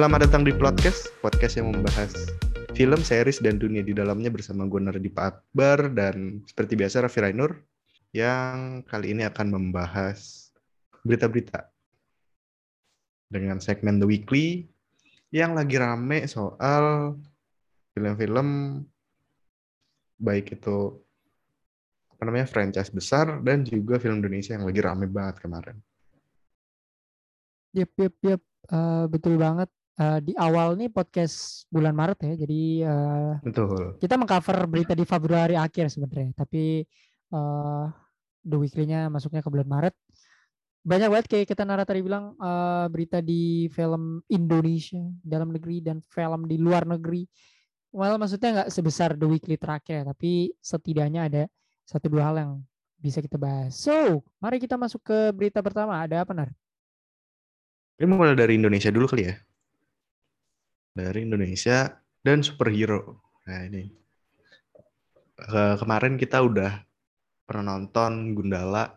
Selamat datang di podcast, podcast yang membahas film, series, dan dunia di dalamnya bersama gue Nardi Akbar dan seperti biasa Raffi Rainur yang kali ini akan membahas berita-berita dengan segmen The Weekly yang lagi rame soal film-film baik itu apa namanya franchise besar dan juga film Indonesia yang lagi rame banget kemarin. Yep, yep, yep. Uh, betul banget. Uh, di awal nih podcast bulan Maret ya, jadi uh, betul. Kita mengcover berita di Februari akhir sebenarnya, tapi uh, the weekly-nya masuknya ke bulan Maret. Banyak banget kayak kita narator bilang uh, berita di film Indonesia dalam negeri dan film di luar negeri. Well, maksudnya nggak sebesar the weekly terakhir ya, tapi setidaknya ada satu dua hal yang bisa kita bahas. So, mari kita masuk ke berita pertama. Ada apa, Nar? Ini mulai dari Indonesia dulu kali ya. Dari Indonesia dan superhero. Nah ini. kemarin kita udah pernah nonton Gundala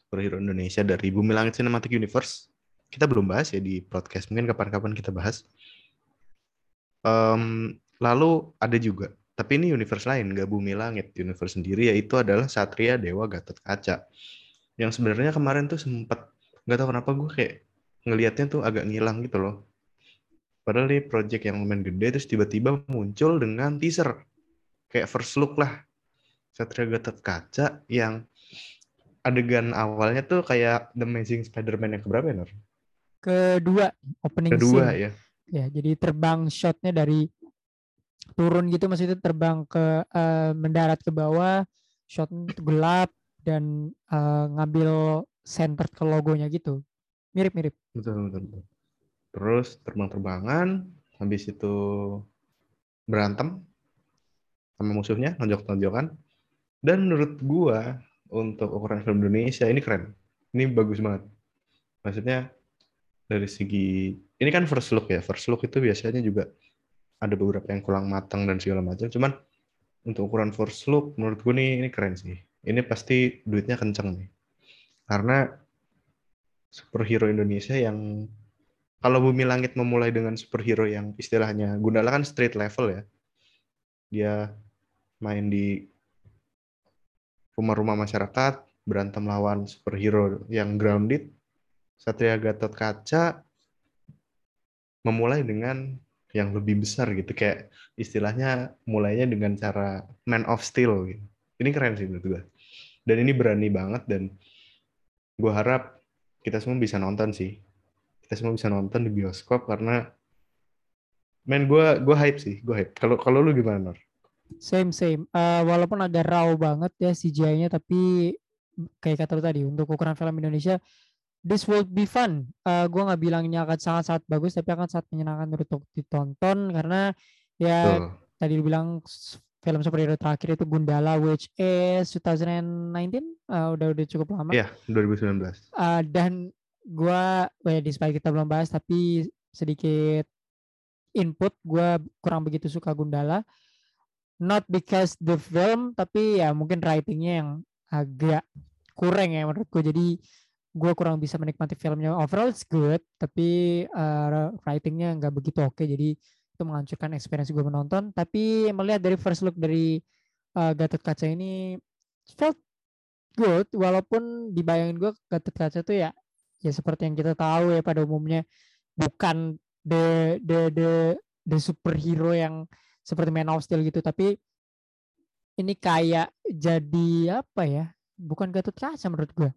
superhero Indonesia dari Bumi Langit Cinematic Universe. Kita belum bahas ya di podcast. Mungkin kapan-kapan kita bahas. Um, lalu ada juga, tapi ini universe lain, gak Bumi Langit. Universe sendiri yaitu adalah Satria Dewa Gatot Kaca. Yang sebenarnya kemarin tuh sempat nggak tahu kenapa gue kayak ngelihatnya tuh agak ngilang gitu loh. Padahal ini project yang lumayan gede terus tiba-tiba muncul dengan teaser kayak first look lah Satria Gatot Kaca yang adegan awalnya tuh kayak The Amazing Spider-Man yang keberapa ya Nur? Kedua opening Kedua scene. ya. Ya jadi terbang shotnya dari turun gitu maksudnya terbang ke uh, mendarat ke bawah shotnya gelap dan uh, ngambil center ke logonya gitu mirip-mirip. Betul, betul, betul. Terus terbang-terbangan, habis itu berantem sama musuhnya, nonjok-nonjokan. Dan menurut gua untuk ukuran film Indonesia ini keren. Ini bagus banget. Maksudnya dari segi ini kan first look ya. First look itu biasanya juga ada beberapa yang kurang matang dan segala macam. Cuman untuk ukuran first look menurut gue nih ini keren sih. Ini pasti duitnya kenceng nih. Karena superhero Indonesia yang kalau Bumi Langit memulai dengan superhero yang istilahnya Gundala kan street level ya. Dia main di rumah-rumah masyarakat, berantem lawan superhero yang grounded. Satria Gatot Kaca memulai dengan yang lebih besar gitu kayak istilahnya mulainya dengan cara Man of Steel gitu. Ini keren sih menurut gue. Dan ini berani banget dan gue harap kita semua bisa nonton sih kita semua bisa nonton di bioskop karena main gue gue hype sih gue hype kalau kalau lu gimana Nor? Same same uh, walaupun agak raw banget ya CGI-nya tapi kayak kata lu tadi untuk ukuran film Indonesia this will be fun. Uh, gue nggak bilangnya akan sangat-sangat bagus, tapi akan sangat menyenangkan untuk ditonton karena ya Betul. tadi lu bilang film superhero terakhir itu Gundala which is 2019 uh, udah udah cukup lama. Iya, yeah, 2019. Uh, dan gua well, di kita belum bahas tapi sedikit input gua kurang begitu suka Gundala. Not because the film tapi ya mungkin writingnya yang agak kurang ya menurut gue jadi gue kurang bisa menikmati filmnya. Overall it's good tapi uh, writingnya nggak begitu oke. Okay, jadi itu menghancurkan experience gue menonton. Tapi melihat dari first look dari uh, Gatot Kaca ini felt good. Walaupun dibayangin gue Gatot Kaca tuh ya ya seperti yang kita tahu ya pada umumnya bukan the the the the superhero yang seperti Man of Steel gitu tapi ini kayak jadi apa ya bukan Gatot Kaca menurut gue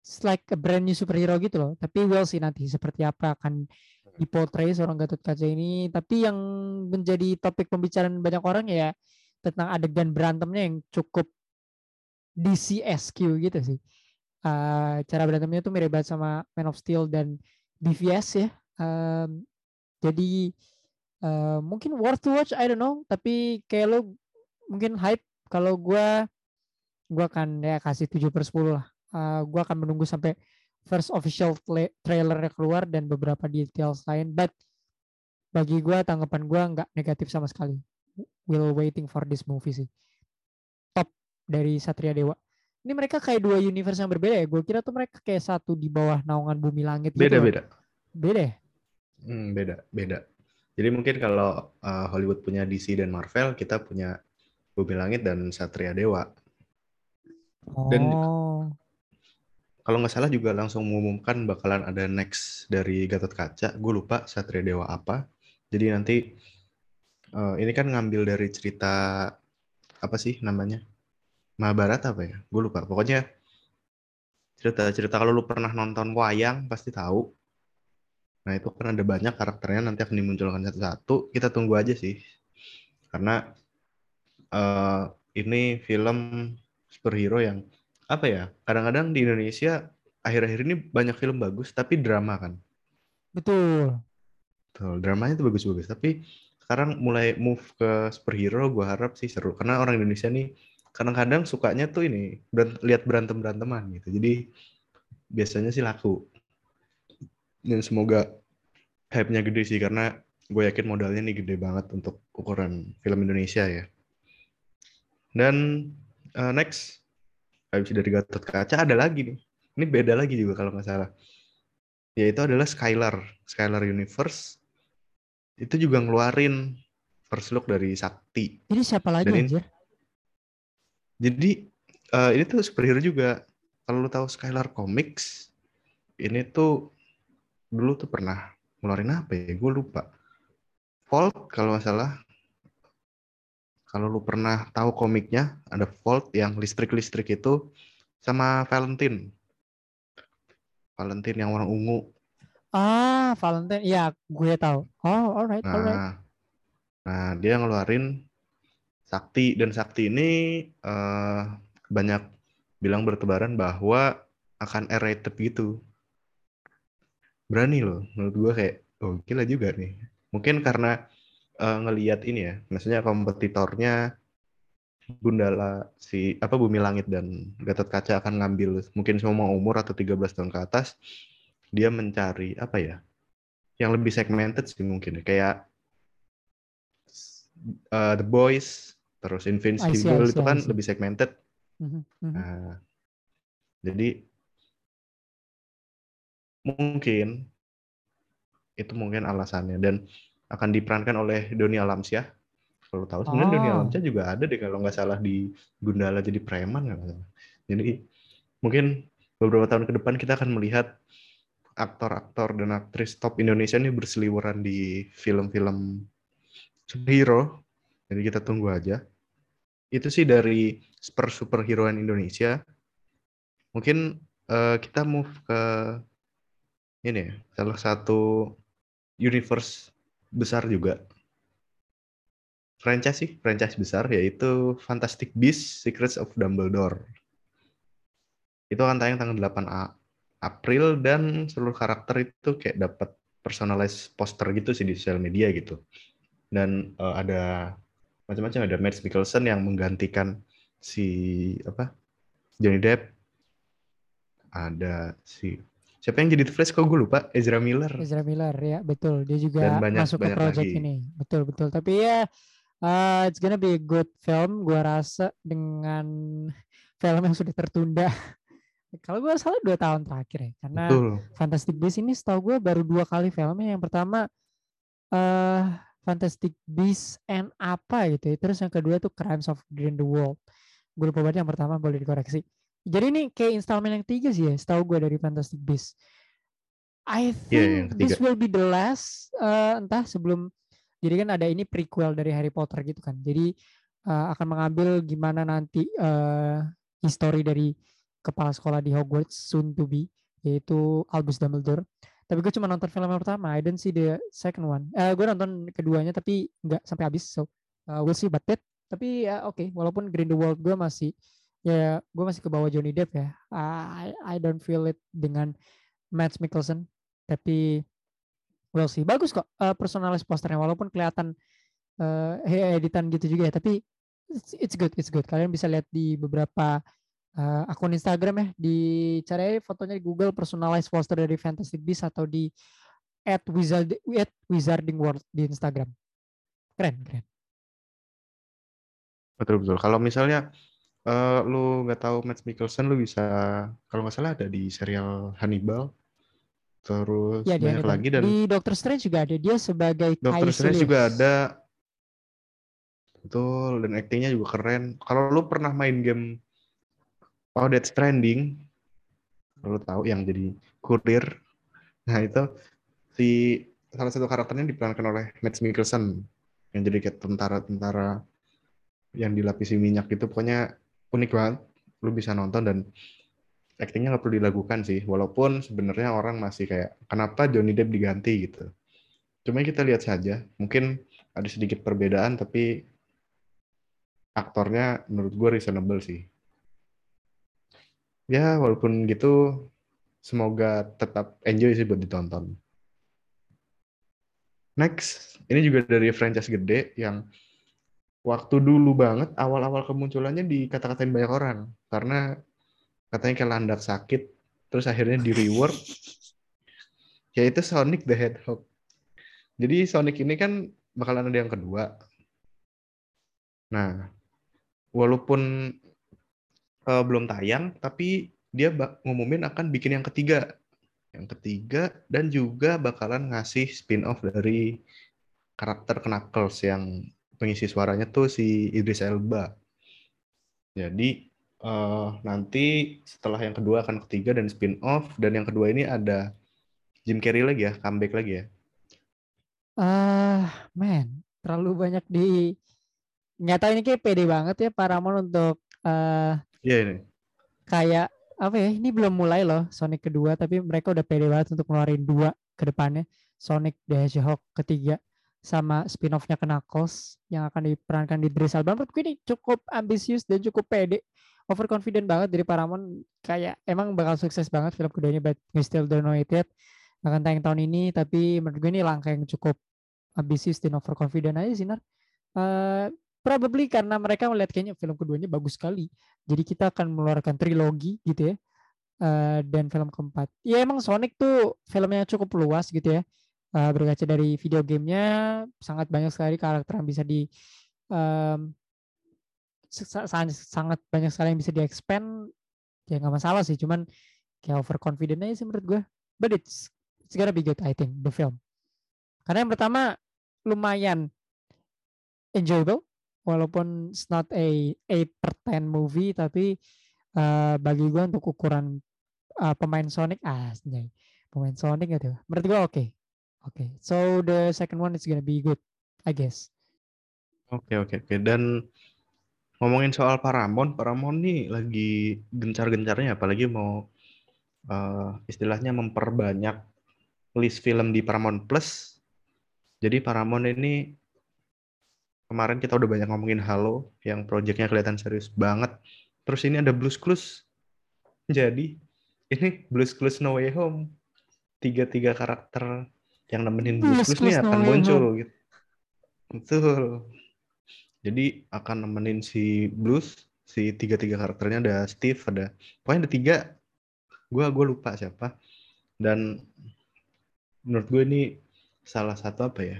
it's like a brand new superhero gitu loh tapi we'll see nanti seperti apa akan dipotret seorang Gatot Kaca ini. Tapi yang menjadi topik pembicaraan banyak orang ya tentang adegan berantemnya yang cukup DCSQ gitu sih uh, cara berantemnya tuh mirip banget sama Man of Steel dan BVS ya um, jadi uh, mungkin worth to watch I don't know tapi kayak lo mungkin hype kalau gue gue akan ya kasih 7 per 10 lah uh, gue akan menunggu sampai first official trailer keluar dan beberapa details lain. But bagi gue tanggapan gue nggak negatif sama sekali. Will waiting for this movie sih. Top dari Satria Dewa. Ini mereka kayak dua universe yang berbeda ya. Gue kira tuh mereka kayak satu di bawah naungan bumi langit. Beda gitu beda. Beda. Ya? Hmm, beda, beda. Jadi mungkin kalau uh, Hollywood punya DC dan Marvel, kita punya Bumi Langit dan Satria Dewa. Dan Oh, kalau nggak salah juga langsung mengumumkan bakalan ada next dari Gatot Kaca. Gue lupa Satria Dewa apa. Jadi nanti uh, ini kan ngambil dari cerita apa sih namanya? Mahabharata apa ya? Gue lupa. Pokoknya cerita-cerita kalau lu pernah nonton wayang pasti tahu. Nah itu kan ada banyak karakternya nanti akan dimunculkan satu-satu. Kita tunggu aja sih. Karena uh, ini film superhero yang apa ya? Kadang-kadang di Indonesia akhir-akhir ini banyak film bagus tapi drama kan. betul. Betul, dramanya itu bagus-bagus. Tapi sekarang mulai move ke superhero, gue harap sih seru. Karena orang Indonesia nih kadang-kadang sukanya tuh ini berant lihat berantem beranteman gitu. Jadi biasanya sih laku. Dan semoga hype-nya gede sih karena gue yakin modalnya nih gede banget untuk ukuran film Indonesia ya. Dan uh, next, habis dari Gatot Kaca ada lagi nih. Ini beda lagi juga kalau nggak salah. Yaitu adalah Skylar, Skylar Universe. Itu juga ngeluarin first look dari Sakti. Ini siapa lagi Dan anjir? Jadi uh, ini tuh superhero juga. Kalau lu tahu Skylar Comics, ini tuh dulu tuh pernah ngeluarin apa ya? Gue lupa. Volt kalau nggak salah. Kalau lu pernah tahu komiknya, ada Volt yang listrik-listrik itu sama Valentine. Valentine yang warna ungu. Ah, Valentine. Ya, gue tahu. Oh, alright, alright. Nah, nah dia ngeluarin Sakti dan Sakti ini eh, banyak bilang bertebaran bahwa akan R-rated gitu. Berani loh, menurut gua kayak oh gila juga nih. Mungkin karena eh, ngelihat ini ya, maksudnya kompetitornya Gundala si apa Bumi Langit dan Gatot Kaca akan ngambil mungkin semua umur atau 13 tahun ke atas dia mencari apa ya yang lebih segmented sih mungkin ya. kayak uh, The Boys terus Invincible itu kan lebih segmented Mhm, mhm. Nah, jadi mungkin itu mungkin alasannya dan akan diperankan oleh Doni Alamsyah. Kalau tahu sebenarnya Doni Oh. Alamsyah juga ada deh kalau nggak salah di Gundala jadi preman nggak salah. Jadi mungkin beberapa tahun ke depan kita akan melihat aktor-aktor dan aktris top Indonesia ini berseliweran di film-film superhero. Jadi kita tunggu aja. Itu sih dari super superheroan Indonesia. Mungkin eh, kita move ke ini ya, salah satu universe besar juga. Franchise sih, franchise besar yaitu Fantastic Beasts Secrets of Dumbledore. Itu akan tayang tanggal 8 A- April dan seluruh karakter itu kayak dapat personalized poster gitu sih di sosial media gitu. Dan eh, ada macam-macam ada Mads Mikkelsen yang menggantikan si apa Johnny Depp. Ada si siapa yang jadi The Flash? Kok gue lupa? Ezra Miller. Ezra Miller ya betul. Dia juga Dan banyak- masuk ke banyak project lagi. ini. Betul betul. Tapi ya uh, it's gonna be a good film gua rasa dengan film yang sudah tertunda. Kalau gua salah dua tahun terakhir ya karena betul. Fantastic Beasts ini setahu gue baru dua kali filmnya. Yang pertama eh Fantastic Beasts and apa gitu ya. Terus yang kedua tuh Crimes of Grindelwald gue lupa banget yang pertama boleh dikoreksi. Jadi ini kayak installment yang ketiga sih ya setahu gue dari Fantastic Beasts. I think Iya, yang this ketiga. will be the last eh, entah sebelum jadi kan ada ini prequel dari Harry Potter gitu kan. Jadi eh, akan mengambil gimana nanti eh history dari kepala sekolah di Hogwarts soon to be yaitu Albus Dumbledore tapi gue cuma nonton film yang pertama I didn't see the second one. Eh gue nonton keduanya tapi nggak sampai habis so uh, we'll see about that tapi ya oke walaupun Grindelwald gue masih ya gue masih ke bawah Johnny Depp ya I I don't feel it dengan Matt Mikkelsen tapi we'll see. Bagus kok uh, personalis posternya walaupun kelihatan uh, editan gitu juga ya tapi it's, it's good it's good. Kalian bisa lihat di beberapa uh, akun Instagram ya dicari fotonya di Google personalized poster dari Fantastic Beasts atau di at wizard at wizarding world di Instagram. Keren keren. Betul betul. Kalau misalnya eh, lu nggak tahu Mads Mikkelsen lu bisa kalau nggak salah ada di serial Hannibal. Terus Ya banyak Hannibal. lagi dan Di Doctor Strange juga ada. Dia sebagai Doctor Strange juga ada. Betul dan aktingnya juga keren. Kalau lu pernah main game Oh Death Stranding lu tahu yang jadi kurir. Nah itu si salah satu karakternya diperankan oleh Matt Mikkelsen yang jadi kayak tentara-tentara yang dilapisi minyak gitu. Pokoknya unik banget. Lu bisa nonton dan aktingnya nggak perlu dilakukan sih. Walaupun sebenarnya orang masih kayak kenapa Johnny Depp diganti? gitu. Cuma kita lihat saja. Mungkin ada sedikit perbedaan tapi aktornya menurut gue reasonable sih ya walaupun gitu semoga tetap enjoy sih buat ditonton. Next ini juga dari franchise gede yang waktu dulu banget awal-awal kemunculannya dikata-katain banyak orang. Karena katanya kayak landak sakit terus akhirnya di rework yaitu Sonic the Hedgehog. Jadi Sonic ini kan bakalan ada yang kedua. Nah walaupun uh, belum tayang tapi dia ngumumin akan bikin yang ketiga yang ketiga dan juga bakalan ngasih spin-off dari karakter Knuckles yang pengisi suaranya tuh si Idris Elba. Jadi uh, nanti setelah yang kedua akan ketiga dan spin-off dan yang kedua ini ada Jim Carrey lagi ya, comeback lagi ya. Ah, uh, man, terlalu banyak di nyata ini kayak pede banget ya Paramount untuk uh, Iya ini. kayak apa ya ini belum mulai loh Sonic kedua tapi mereka udah pede banget untuk ngeluarin dua ke depannya. Sonic the Hedgehog ketiga sama spin-off-nya Knuckles yang akan diperankan di Idris Elba. Menurut gue ini cukup ambisius dan cukup pede. Overconfident banget dari Paramount. Kayak emang bakal sukses banget film keduanya but we still don't know akan tayang tahun ini tapi menurut gue ini langkah yang cukup ambisius dan overconfident aja sih Nar. Uh, probably karena mereka melihat kayaknya film keduanya bagus sekali. Jadi kita akan mengeluarkan trilogi gitu ya. Uh, dan film keempat. Ya emang Sonic tuh filmnya cukup luas gitu ya. Uh, berkaca dari video gamenya sangat banyak sekali karakter yang bisa di um, sangat, banyak sekali yang bisa di expand ya nggak masalah sih cuman kayak overconfident aja sih menurut gue but it's it's gonna be good I think the film karena yang pertama lumayan enjoyable walaupun it's not a 8 per 10 movie tapi uh, bagi gue untuk ukuran uh, pemain Sonic ah pemain Sonic gitu menurut gue oke okay. oke okay. so the second one is gonna be good I guess oke okay, oke okay, oke okay. dan ngomongin soal Paramount Paramount nih lagi gencar-gencarnya apalagi mau uh, istilahnya memperbanyak list film di Paramount Plus jadi Paramount ini kemarin kita udah banyak ngomongin Halo yang proyeknya kelihatan serius banget. Terus ini ada Blues Clues. Jadi ini Blues Clues No Way Home. Tiga-tiga karakter yang nemenin Blues, Blues Clues nih akan no muncul gitu. Betul. Jadi akan nemenin si Blues, si tiga-tiga karakternya ada Steve, ada pokoknya ada tiga. Gue gue lupa siapa. Dan menurut gue ini salah satu apa ya?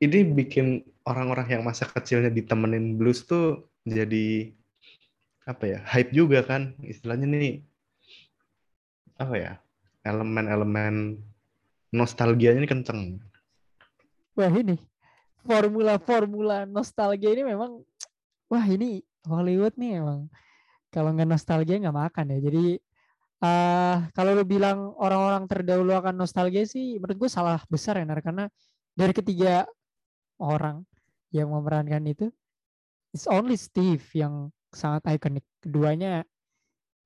Ini bikin orang-orang yang masa kecilnya ditemenin blues tuh jadi apa ya hype juga kan. Istilahnya nih apa ya elemen-elemen nostalgianya ini kenceng. Wah ini formula-formula nostalgia ini memang wah ini Hollywood nih emang. Kalau nggak nostalgia nggak makan ya. Jadi uh, kalau lu bilang orang-orang terdahulu akan nostalgia sih menurut gue salah besar ya Nar. Karena dari ketiga orang yang memerankan itu it's only Steve yang sangat ikonik keduanya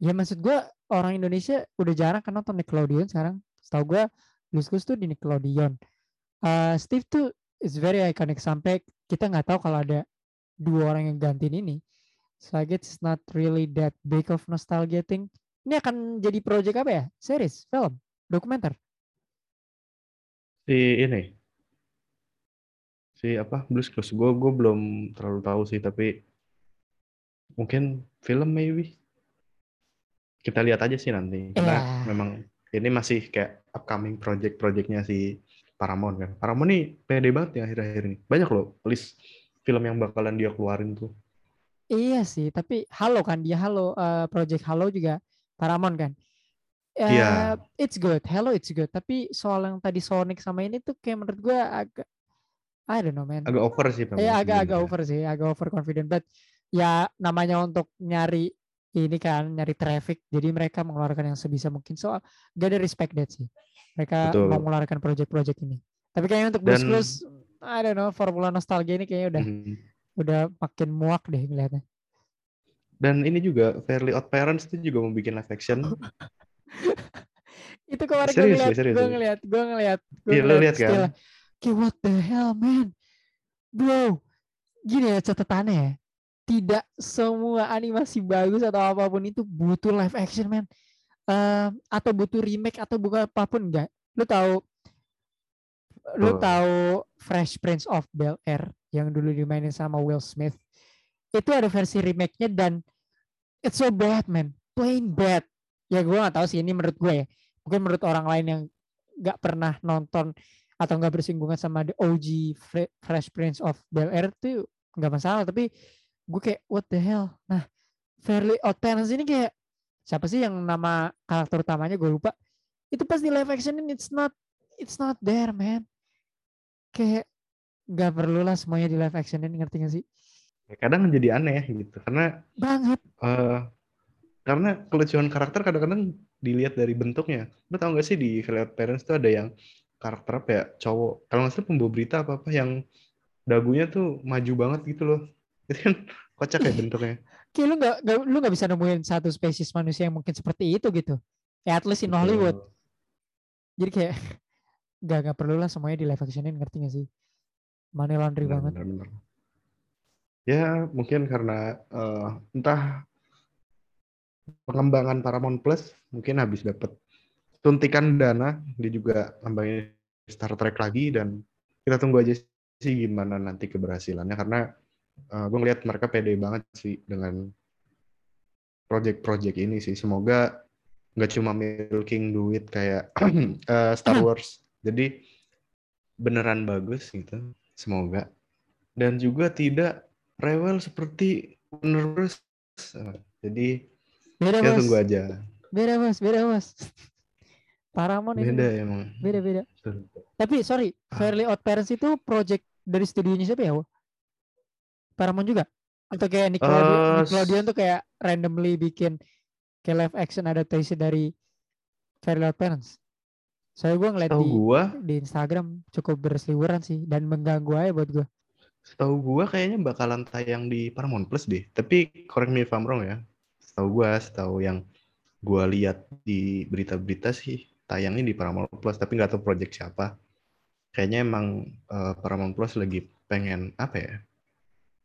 ya maksud gue orang Indonesia udah jarang kan nonton Nickelodeon sekarang. Setahu gue Clues tuh di Nickelodeon. Uh, Steve tuh is very iconic sampai kita nggak tahu kalau ada dua orang yang gantiin ini. So I guess it's not really that big of nostalgia thing. Ini akan jadi project apa ya? Series? Film? Dokumenter? Si ini si apa Blues Clues gue gue belum terlalu tahu sih tapi mungkin film maybe. Kita lihat aja sih nanti. Karena yeah. memang ini masih kayak upcoming project-projectnya si Paramount kan. Paramount nih pede banget ya akhir-akhir ini. Banyak loh list film yang bakalan dia keluarin tuh. Iya sih tapi Halo kan dia Halo uh, project Halo juga Paramount kan. Ya Iya. it's good. Hello it's good. Tapi soal yang tadi Sonic sama ini tuh kayak menurut gue agak I don't know man Agak over sih memang ya agak agak over sih agak over confident but ya namanya untuk nyari ini kan nyari traffic jadi mereka mengeluarkan yang sebisa mungkin so gak ada respect that sih mereka Betul. mau mengeluarkan project-project ini tapi kayaknya untuk Blues Dan- Clues I don't know formula nostalgia ini kayaknya udah Mhm. udah makin muak deh ngeliatnya Dan ini juga Fairly Odd Parents itu juga mau bikin live action. itu kemarin gue ngeliat gue ngeliat gue ngeliat gue Iya, lu lihat kan? still kayak what the hell man? Bro gini ya catatannya ya. Tidak semua animasi bagus atau apa pun itu butuh live action man. Eh, atau butuh remake atau bukan apa pun enggak. Lu tahu lu Betul. tahu Fresh Prince of Bel Air yang dulu dimainin sama Will Smith? Itu ada versi remake-nya dan it's so bad man. Plain bad. Ya gue nggak tahu sih ini menurut gue ya. Mungkin menurut orang lain yang nggak pernah nonton atau nggak bersinggungan sama the OG Fre- Fresh Prince of Bel Air itu nggak masalah tapi gue kayak what the hell? Nah Fairly Odd Parents ini kayak siapa sih yang nama karakter utamanya? Gue lupa. Itu pas di live actionin it's not it's not there man. Kayak nggak perlu lah semuanya di live actionin ngerti gak sih? Ya, kadang jadi aneh gitu karena banget. eh karena kelucuan karakter kadang-kadang dilihat dari bentuknya. Lu tau gak sih di Fairly Odd Parents tuh ada yang karakter apa ya cowok kalau nggak salah pembawa berita apa apa yang dagunya tuh maju banget gitu loh. Itu kan kocak ya bentuknya. kayak lu nggak lu nggak bisa nemuin satu spesies manusia yang mungkin seperti itu gitu ya at least in Hollywood Betul. jadi kayak nggak nggak perlu lah semuanya di live actionin ngerti gak sih money laundry Benar, banget benar, benar. Ya mungkin karena eh, entah pengembangan Paramount Plus mungkin habis dapat suntikan dana, dia juga ngembangin Star Trek lagi dan kita tunggu aja sih gimana nanti keberhasilannya karena gue ngeliat mereka pede banget sih dengan project-project ini sih. Semoga nggak cuma milking duit kayak eh, Star Wars. Jadi beneran bagus gitu. Semoga. Dan juga tidak rewel seperti Warner Bros. Eh, Jadi beda kita bos tunggu aja. beda bos beda bos Paramount ini Beda emang. beda beda Betul. tapi sorry Ah. Fairly Odd Parents itu project dari studionya siapa ya? Paramount juga atau kayak Nickelodeon, Eh, Nickelodeon tuh kayak randomly bikin kayak live action adaptation dari Fairly Odd Parents saya gue ngeliat di gua, di Instagram cukup berseliweran sih dan mengganggu aja buat gue tahu gua kayaknya bakalan tayang di Paramount Plus deh. Tapi correct me if I'm wrong ya. Setahu gua, setahu yang gua lihat di berita-berita sih tayangnya di Paramount Plus, tapi nggak tahu project siapa. Kayaknya emang eh, Paramount Plus lagi pengen apa ya?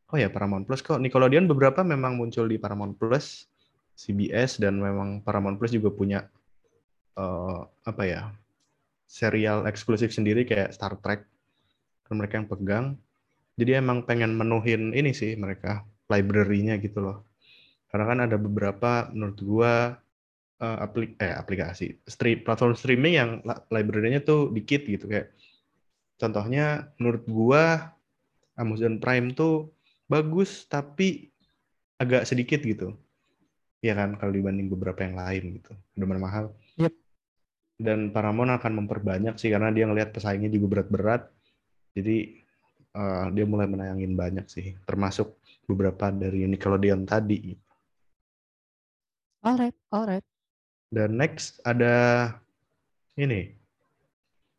Oh ya Paramount Plus kok Nickelodeon beberapa memang muncul di Paramount Plus, CBS dan memang Paramount Plus juga punya eh, apa ya? serial eksklusif sendiri kayak Star Trek. Kan mereka yang pegang. Jadi emang pengen menuhin ini sih mereka library-nya gitu loh. Karena kan ada beberapa menurut gua eh, aplik eh aplikasi stream platform streaming yang library-nya tuh dikit gitu kayak contohnya menurut gua Amazon Prime tuh bagus tapi agak sedikit gitu. Ya kan kalau dibanding beberapa yang lain gitu. Udah mahal. Yep. Dan Paramount akan memperbanyak sih karena dia ngelihat pesaingnya juga berat-berat. Jadi eh, dia mulai menayangin banyak sih, termasuk beberapa dari Nickelodeon tadi. alright alright Dan next ada ini,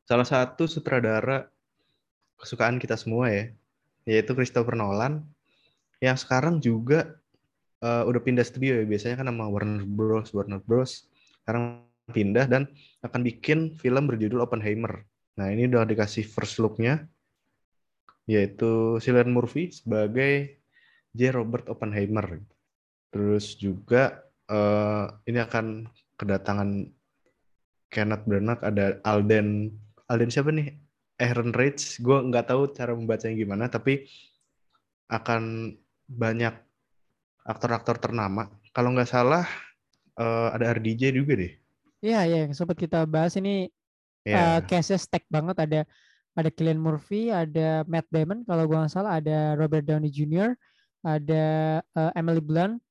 salah satu sutradara kesukaan kita semua ya, yaitu Christopher Nolan, yang sekarang juga eh, udah pindah studio ya, biasanya kan sama Warner Bros. Warner Bros. Sekarang pindah dan akan bikin film berjudul Oppenheimer. Nah ini udah dikasih first look-nya, yaitu Cillian Murphy sebagai J. Robert Oppenheimer. Terus juga eh, ini akan kedatangan Kenneth Branagh, ada Alden, Alden siapa nih? Ehrenreich, gue nggak tahu cara membacanya gimana, tapi akan banyak aktor-aktor ternama. Kalau nggak salah eh, ada RDJ juga deh. Iya, iya, yang sempat kita bahas ini Ya, eh case-nya stack banget ada ada Cillian Murphy, ada Matt Damon kalau gua nggak salah, ada Robert Downey Jr., ada eh, Emily Blunt,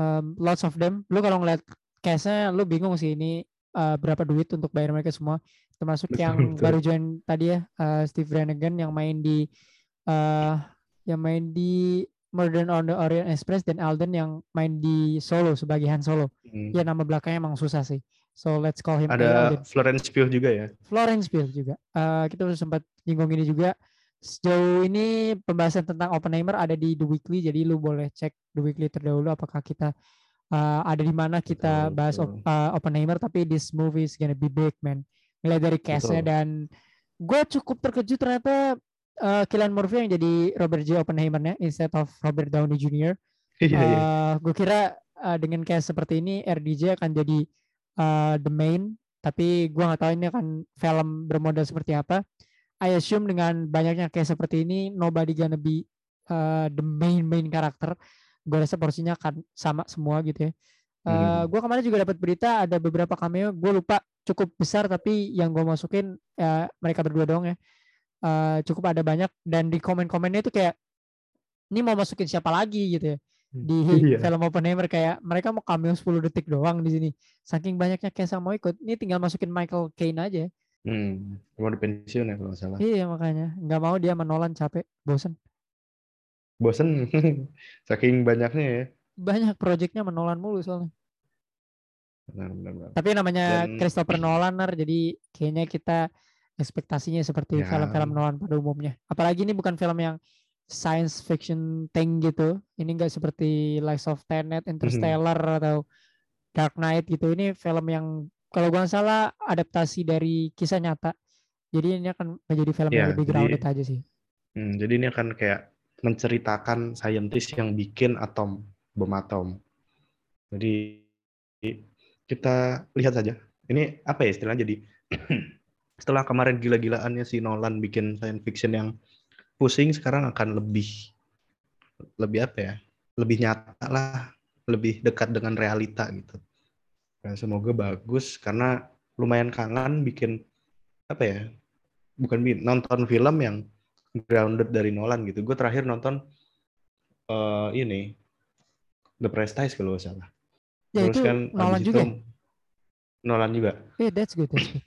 um, lots of them. Lu kalau ngeliat case-nya lu bingung sih ini uh, berapa duit untuk bayar mereka semua termasuk Betul, yang betul. baru join tadi ya uh, Steve Brannigan yang main di uh, yang main di Murder on the Orient Express dan Alden yang main di Solo sebagai Han Solo. Hmm. Ya nama belakangnya emang susah sih. So let's call him. Ada Alden. Florence Pugh juga ya. Florence Pugh juga. Uh, kita udah sempat nyinggung ini juga. Sejauh ini pembahasan tentang Oppenheimer ada di The Weekly, jadi lu boleh cek The Weekly terdahulu apakah kita uh, ada di mana kita Betul, bahas betul. op- uh, Oppenheimer. Tapi this movie is gonna be big man. Mulai dari castnya dan gue cukup terkejut ternyata uh, Cillian Murphy yang jadi Robert J Oppenheimer-nya instead of Robert Downey Jr. Iya, iya. gue kira uh, dengan cast seperti ini RDJ akan jadi uh, the main, tapi gue nggak tahu ini akan film bermodal seperti apa. I assume dengan banyaknya cast seperti ini, nobody gonna be uh, the main main karakter. Gue rasa porsinya akan sama semua gitu ya. Uh, Hmm. Gue kemarin juga dapat berita ada beberapa cameo, gue lupa cukup besar tapi yang gue masukin ya, mereka berdua doang ya. Uh, cukup ada banyak dan di komen-komennya itu kayak ini mau masukin siapa lagi gitu ya di Iya. film Oppenheimer kayak mereka mau cameo 10 detik doang di sini. Saking banyaknya cast yang mau ikut, ini tinggal masukin Michael Caine aja. Hmm. Mau di pensiun ya kalau salah. Iya makanya nggak mau dia menolan capek, bosen. Bosen. Saking banyaknya ya. Banyak proyeknya menolan mulu soalnya. Benar, benar, benar. Tapi namanya Dan- Christopher Nolan Nar, jadi kayaknya kita ekspektasinya seperti Ya. film-film Nolan pada umumnya. Apalagi ini bukan film yang science fiction thing gitu. Ini enggak seperti Lies of Tenet, Interstellar atau Dark Knight gitu. Ini film yang kalau gua nggak salah adaptasi dari kisah nyata. Jadi ini akan menjadi film yang Ya, lebih jadi- grounded aja sih. Hmm, jadi ini akan kayak menceritakan saintis yang bikin atom, bom atom. Jadi kita lihat saja. Ini apa ya istilahnya jadi setelah kemarin gila-gilaannya si Nolan bikin science fiction yang pusing sekarang akan lebih lebih apa ya? Lebih nyata lah, lebih dekat dengan realita gitu. Nah, semoga bagus karena lumayan kangen bikin apa ya? Bukan nonton film yang grounded dari Nolan gitu. Gue terakhir nonton eh ini The Prestige kalau nggak salah. Ya Terus itu kan Nolan juga. itu Nolan juga. Yeah, that's good, that's good.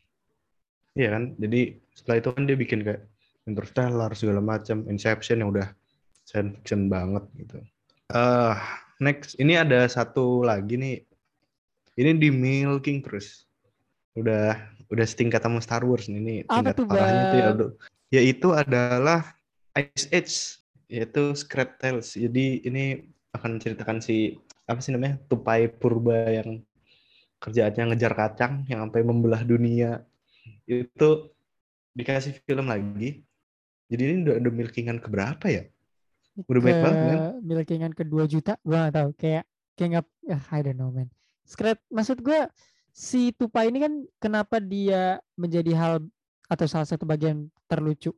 Iya kan? Jadi setelah itu kan dia bikin kayak Interstellar segala macam, Inception yang udah science fiction banget gitu. eh next ini ada satu lagi nih. Ini di milking terus. Udah udah setingkat sama Star Wars nih. Ini Apa tingkat tuh, parahnya tuh ya, udah- yaitu adalah Ice Age yaitu Scrap Tales. Jadi ini akan menceritakan si apa sih namanya? Tupai purba yang kerjaannya ngejar kacang yang sampai membelah dunia itu dikasih film lagi. Jadi ini udah, udah milkingan keberapa ya? Udah banyak banget, kan? milkingan ke 2 juta, gua gak tahu. Kayak kayak nggak, ah, I don't know man. Scrap, maksud gua si tupai ini kan kenapa dia menjadi hal atau salah satu bagian terlucu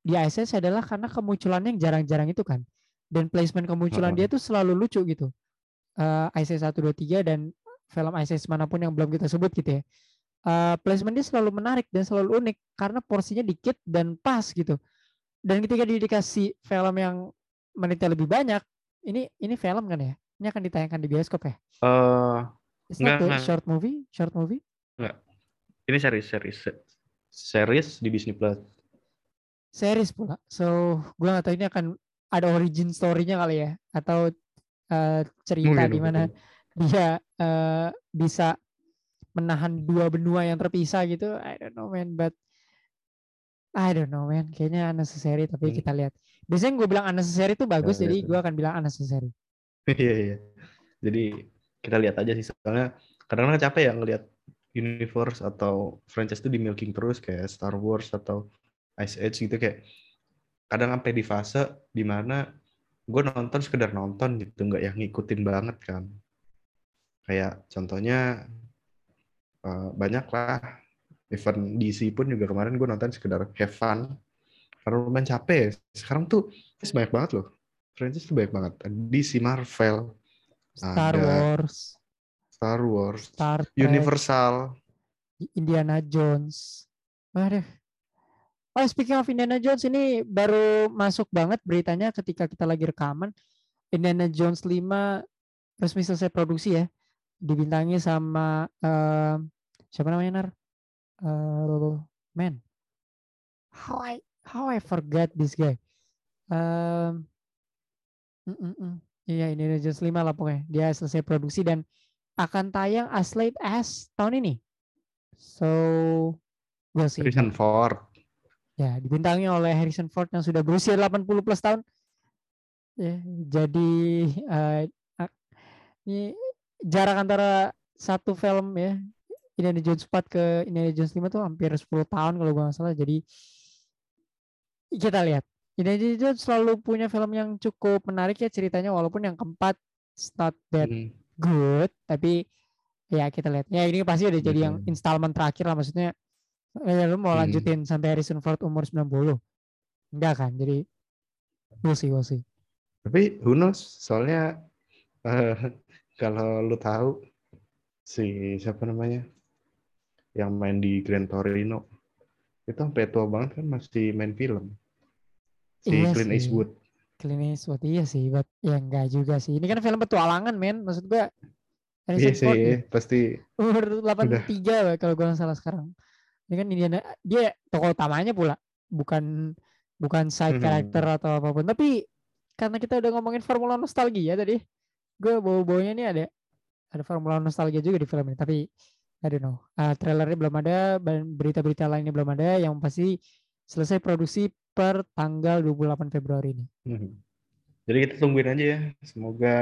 di ISS adalah karena kemunculannya yang jarang-jarang itu kan. Dan placement kemunculan dia tuh selalu lucu gitu. Eh ISS 1, 2, 3 dan film ISS mana pun yang belum kita sebut gitu ya. Eh placement dia selalu menarik dan selalu unik karena porsinya dikit dan pas gitu. Dan ketika dia dikasih film yang menitnya lebih banyak, ini ini film kan ya? Ini akan ditayangkan di bioskop ya? Eh, It's not Nggak, a nggak. short movie, short movie. ini series series series di Disney Plus. series pula. So, gue gak tahu ini akan ada origin story-nya kali ya atau eh, cerita di mana dia eh, bisa menahan dua benua yang terpisah gitu. I don't know man, but I don't know man. Kayaknya unnecessary tapi Hmm. kita lihat. Biasanya gue bilang unnecessary itu bagus, Ya, jadi ya. gue akan bilang unnecessary. Iya iya. Jadi kita lihat aja sih soalnya kadang-kadang capek ya ngelihat universe atau franchise itu di milking terus kayak Star Wars atau Ice Age gitu kayak kadang sampai di fase di mana gue nonton sekedar nonton gitu nggak yang ngikutin banget kan kayak contohnya eh, banyak lah event DC pun juga kemarin gue nonton sekedar have fun karena lumayan capek ya. sekarang tuh banyak banget loh franchise tuh banyak banget DC Marvel Star Ada. Wars, Star Wars Star Trek, Universal Indiana Jones. Aduh. Oh, speaking of Indiana Jones ini baru masuk banget beritanya ketika kita lagi rekaman. Indiana Jones 5 resmi selesai produksi ya. Dibintangi sama eh, siapa namanya Nar? Uh, man, how I how I forget this guy. Um, mm, mm, mm. Iya, ini Jones 5 lah pokoknya. Dia selesai produksi dan akan tayang as late as tahun ini. So, gue sih. Harrison Ford. Ya, dibintangi oleh Harrison Ford yang sudah berusia 80 plus tahun. Ya, jadi uh, ini jarak antara satu film ya Indiana Jones 4 ke Indiana Jones 5 tuh hampir 10 tahun kalau gue nggak salah. Jadi kita lihat. Indiana Jones selalu punya film yang cukup menarik ya ceritanya walaupun yang keempat it's not that hmm. Good tapi ya kita lihat. Ya ini pasti udah jadi yang installment terakhir lah maksudnya ya lu mau hmm. lanjutin sampai Harrison Ford umur 90. Enggak kan? Jadi we'll see, we'll see. Tapi who knows? Soalnya uh, kalau lu tahu si siapa namanya yang main di Grand Torino itu sampai tua banget kan masih main film si iya Clint sih. Eastwood Clint Eastwood iya sih but ya enggak juga sih. Ini kan film petualangan men. Maksud gua iya sih ya. pasti umur 83 lah kalau gue salah sekarang. Ini kan Indiana dia tokoh utamanya pula. Bukan bukan side hmm. character atau apa pun. Tapi karena kita udah ngomongin formula nostalgia tadi gue bau-baunya nih ada ada formula nostalgia juga di film ini. Tapi I don't know. Uh, trailernya belum ada berita-berita lainnya belum ada. Yang pasti selesai produksi per tanggal 28 Februari ini. Hmm. jadi kita tungguin aja ya. Semoga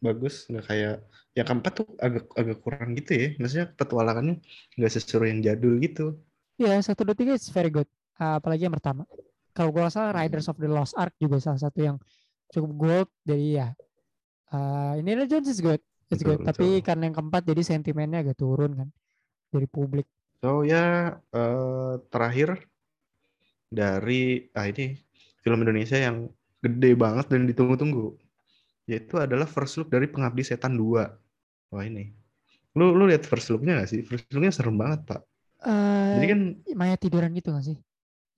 bagus. Nggak kayak yang keempat tuh agak agak kurang gitu ya. Maksudnya petualangannya nggak sesuai yang jadul gitu. Ya satu dua tiga is very good. Uh, apalagi yang pertama. Kalau gue rasa Riders of the Lost Ark juga salah satu yang cukup gold. Jadi ya uh, Indiana Jones is good. It's betul, good. Betul. tapi karena yang keempat jadi sentimennya agak turun kan. Dari publik. So ya uh, terakhir dari ah ini film Indonesia yang gede banget dan ditunggu-tunggu. Yaitu adalah first look dari Pengabdi Setan 2 wah ini. Lu lu lihat first looknya gak sih? First looknya serem banget pak. Uh, jadi kan Maya tiduran gitu gak sih?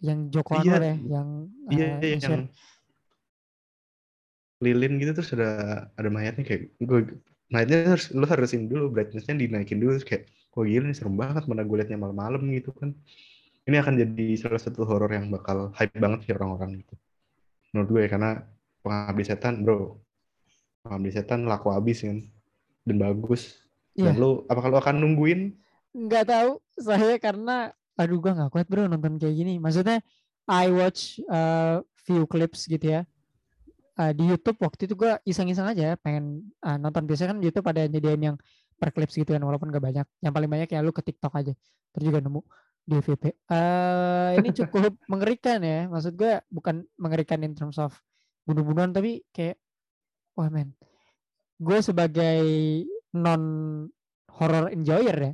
Yang Joko iya, Anwar ya yang iya, uh, iya yang lilin gitu terus ada ada mayatnya kayak gue mayatnya harus lu harusin dulu brightnessnya dinaikin dulu terus kayak kok gila nih serem banget mana gue liatnya malam-malam gitu kan ini akan jadi salah satu horor yang bakal hype banget sih orang-orang gitu. Menurut gue ya karena pengabdi setan bro. Pengabdi setan laku habis kan. Dan bagus. Yeah. dan lu apa kalau akan nungguin? Nggak tahu. Saya karena aduh gue nggak kuat bro nonton kayak gini. Maksudnya I watch uh, few clips gitu ya. Uh, di YouTube waktu itu gue iseng-iseng aja pengen uh, nonton. Biasanya kan YouTube ada nyediain yang per clips gitu kan walaupun gak banyak. Yang paling banyak ya lu ke TikTok aja. Terus juga nemu di FVP uh, eh, ini cukup mengerikan ya. Maksud gue bukan mengerikan in terms of bunuh-bunuhan tapi kayak wah men gue sebagai non horror enjoyer ya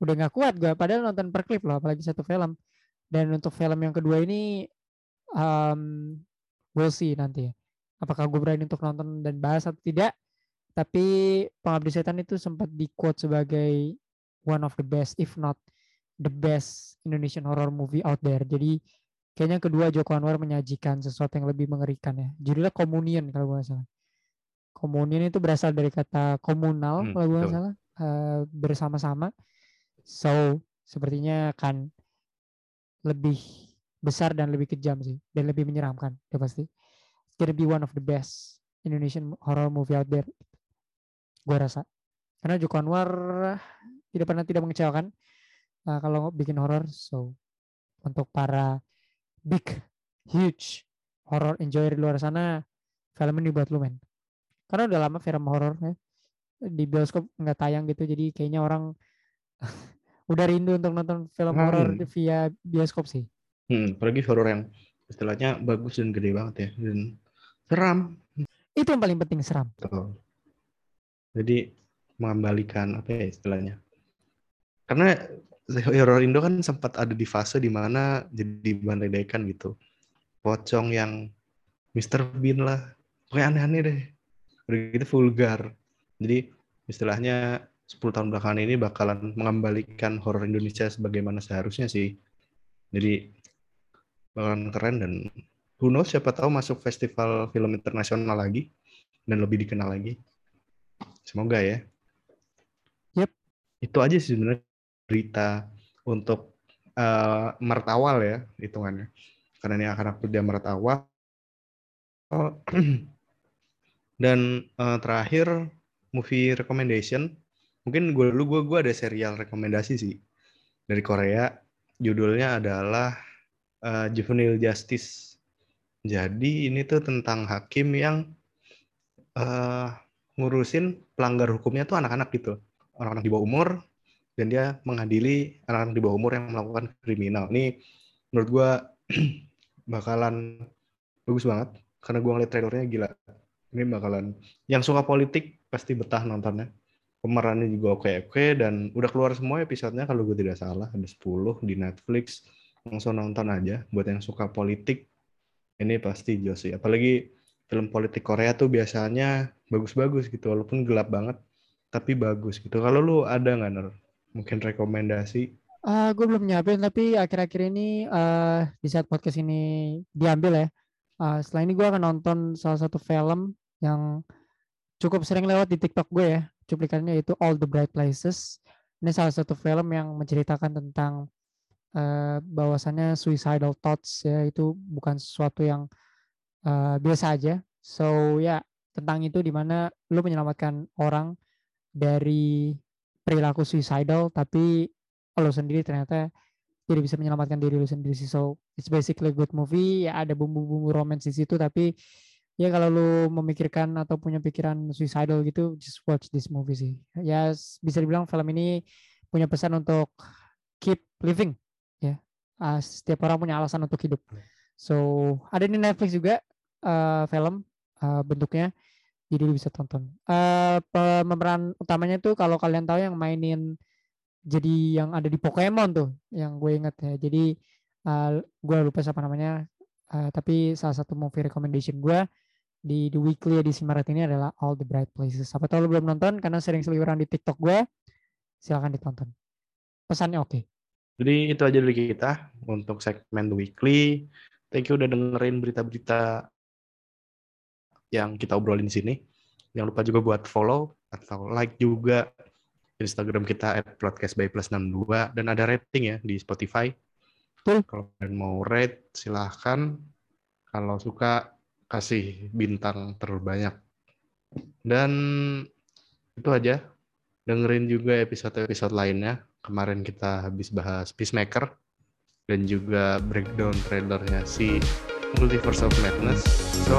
udah nggak kuat gue. Padahal nonton per clip loh apalagi satu film. Dan untuk film yang kedua ini um, we'll see nanti ya apakah gue berani untuk nonton dan bahas atau tidak. Tapi Pengabdi Setan itu sempat di quote sebagai one of the best if not the best Indonesian horror movie out there. Jadi kayaknya kedua Joko Anwar menyajikan sesuatu yang lebih mengerikan ya. Judulnya Komunion kalau gue salah. Komunion itu berasal dari kata komunal hmm, kalau gue salah. Uh, bersama-sama. So sepertinya akan lebih besar dan lebih kejam sih. Dan lebih menyeramkan ya pasti. Gonna be one of the best Indonesian horror movie out there. Gue rasa. Karena Joko Anwar tidak pernah tidak mengecewakan uh, kalau bikin horror. So untuk para big, huge horror enjoyer di luar sana, film ini buat lu men. Karena udah lama film horror ya. di bioskop nggak tayang gitu, jadi kayaknya orang udah rindu untuk nonton film hmm. horror via bioskop sih. Hmm, apalagi horror yang istilahnya bagus dan gede banget ya dan Seram. Itu yang paling penting seram. Betul. Jadi mengembalikan apa ya istilahnya. Karena horror Indo kan sempat ada di fase di mana jadi bahan ledekan gitu. Pocong yang Mr. Bean lah. Pokoknya aneh-aneh deh. Udah gitu vulgar. Jadi istilahnya 10 tahun belakangan ini bakalan mengembalikan horor Indonesia sebagaimana seharusnya sih. Jadi bakalan keren dan who knows siapa tahu masuk festival film internasional lagi dan lebih dikenal lagi. Semoga ya. Yep. Itu aja sih sebenarnya berita untuk uh, Maret awal ya hitungannya. Karena ini akan aku dia Maret awal. Dan uh, terakhir movie recommendation. Mungkin gue dulu gue gue ada serial rekomendasi sih dari Korea. Judulnya adalah uh, Juvenile Justice. Jadi ini tuh tentang hakim yang uh, ngurusin pelanggar hukumnya tuh anak-anak gitu, anak-anak di bawah umur dan dia mengadili anak-anak di bawah umur yang melakukan kriminal. Ini menurut gue bakalan bagus banget karena gue ngeliat trailernya gila. Ini bakalan yang suka politik pasti betah nontonnya. Pemerannya juga oke-oke dan udah keluar semua episodenya kalau gue tidak salah ada 10 di Netflix. Langsung nonton aja buat yang suka politik. Ini pasti jos sih. Apalagi film politik Korea tuh biasanya bagus-bagus gitu walaupun gelap banget tapi bagus gitu. Kalau lu ada nggak mungkin rekomendasi? Uh, gue belum nyiapin tapi akhir-akhir ini uh, di saat podcast ini diambil ya. Uh, setelah ini gue akan nonton salah satu film yang cukup sering lewat di TikTok gue ya. Cuplikannya itu All the Bright Places. Ini salah satu film yang menceritakan tentang uh, bahwasannya suicidal thoughts ya itu bukan sesuatu yang uh, biasa aja. So ya tentang itu di mana lu menyelamatkan orang dari perilaku suicidal tapi lo sendiri ternyata tidak bisa menyelamatkan diri lo sendiri sih. So it's basically a good movie. Ya ada bumbu-bumbu romance di situ tapi ya kalau lo memikirkan atau punya pikiran suicidal gitu just watch this movie sih. Ya bisa dibilang film ini punya pesan untuk keep living ya. Uh, setiap orang punya alasan untuk hidup. So ada di Netflix juga uh, film uh, bentuknya jadi bisa tonton. Uh, pemeran utamanya tuh kalau kalian tahu yang mainin jadi yang ada di Pokemon tuh, yang gue inget ya. Jadi uh, gue lupa siapa namanya, uh, tapi salah satu movie recommendation gue di The Weekly edisi Maret ini adalah All the Bright Places. Siapa tahu lu belum nonton karena sering seliweran di TikTok gue, silahkan ditonton. Pesannya oke. Okay. Jadi itu aja dari kita untuk segmen The Weekly. Thank you udah dengerin berita-berita yang kita obrolin di sini. Jangan lupa juga buat follow atau like juga Instagram kita at podcast by plus 62 dan ada rating ya di Spotify. Betul. Kalau kalian mau rate silahkan. Kalau suka kasih bintang terbanyak. Dan itu aja. Dengerin juga episode-episode lainnya. Kemarin kita habis bahas Peacemaker dan juga breakdown trailernya si Multiverse of Madness. So,